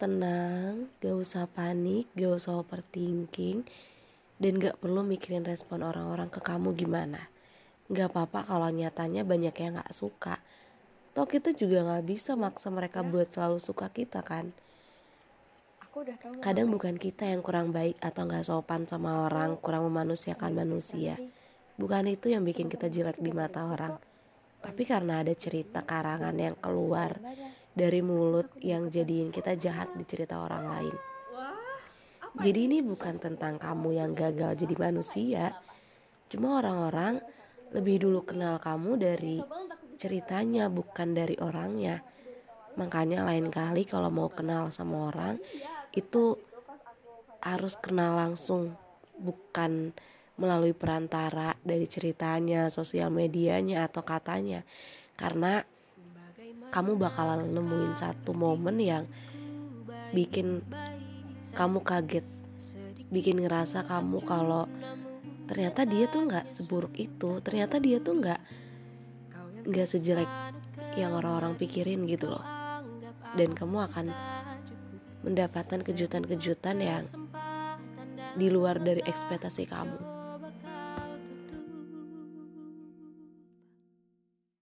tenang, gak usah panik, gak usah overthinking, dan gak perlu mikirin respon orang-orang ke kamu gimana. Gak apa-apa kalau nyatanya banyak yang gak suka. Toh kita juga gak bisa maksa mereka buat selalu suka kita kan. Kadang bukan kita yang kurang baik atau gak sopan sama orang, kurang memanusiakan manusia. Bukan itu yang bikin kita jelek di mata orang. Tapi karena ada cerita karangan yang keluar dari mulut yang jadiin kita jahat di cerita orang lain. Jadi ini bukan tentang kamu yang gagal jadi manusia. Cuma orang-orang lebih dulu kenal kamu dari ceritanya bukan dari orangnya. Makanya lain kali kalau mau kenal sama orang itu harus kenal langsung bukan melalui perantara dari ceritanya, sosial medianya atau katanya. Karena kamu bakalan nemuin satu momen yang bikin kamu kaget, bikin ngerasa kamu kalau ternyata dia tuh nggak seburuk itu, ternyata dia tuh nggak nggak sejelek yang orang-orang pikirin gitu loh. Dan kamu akan mendapatkan kejutan-kejutan yang di luar dari ekspektasi kamu.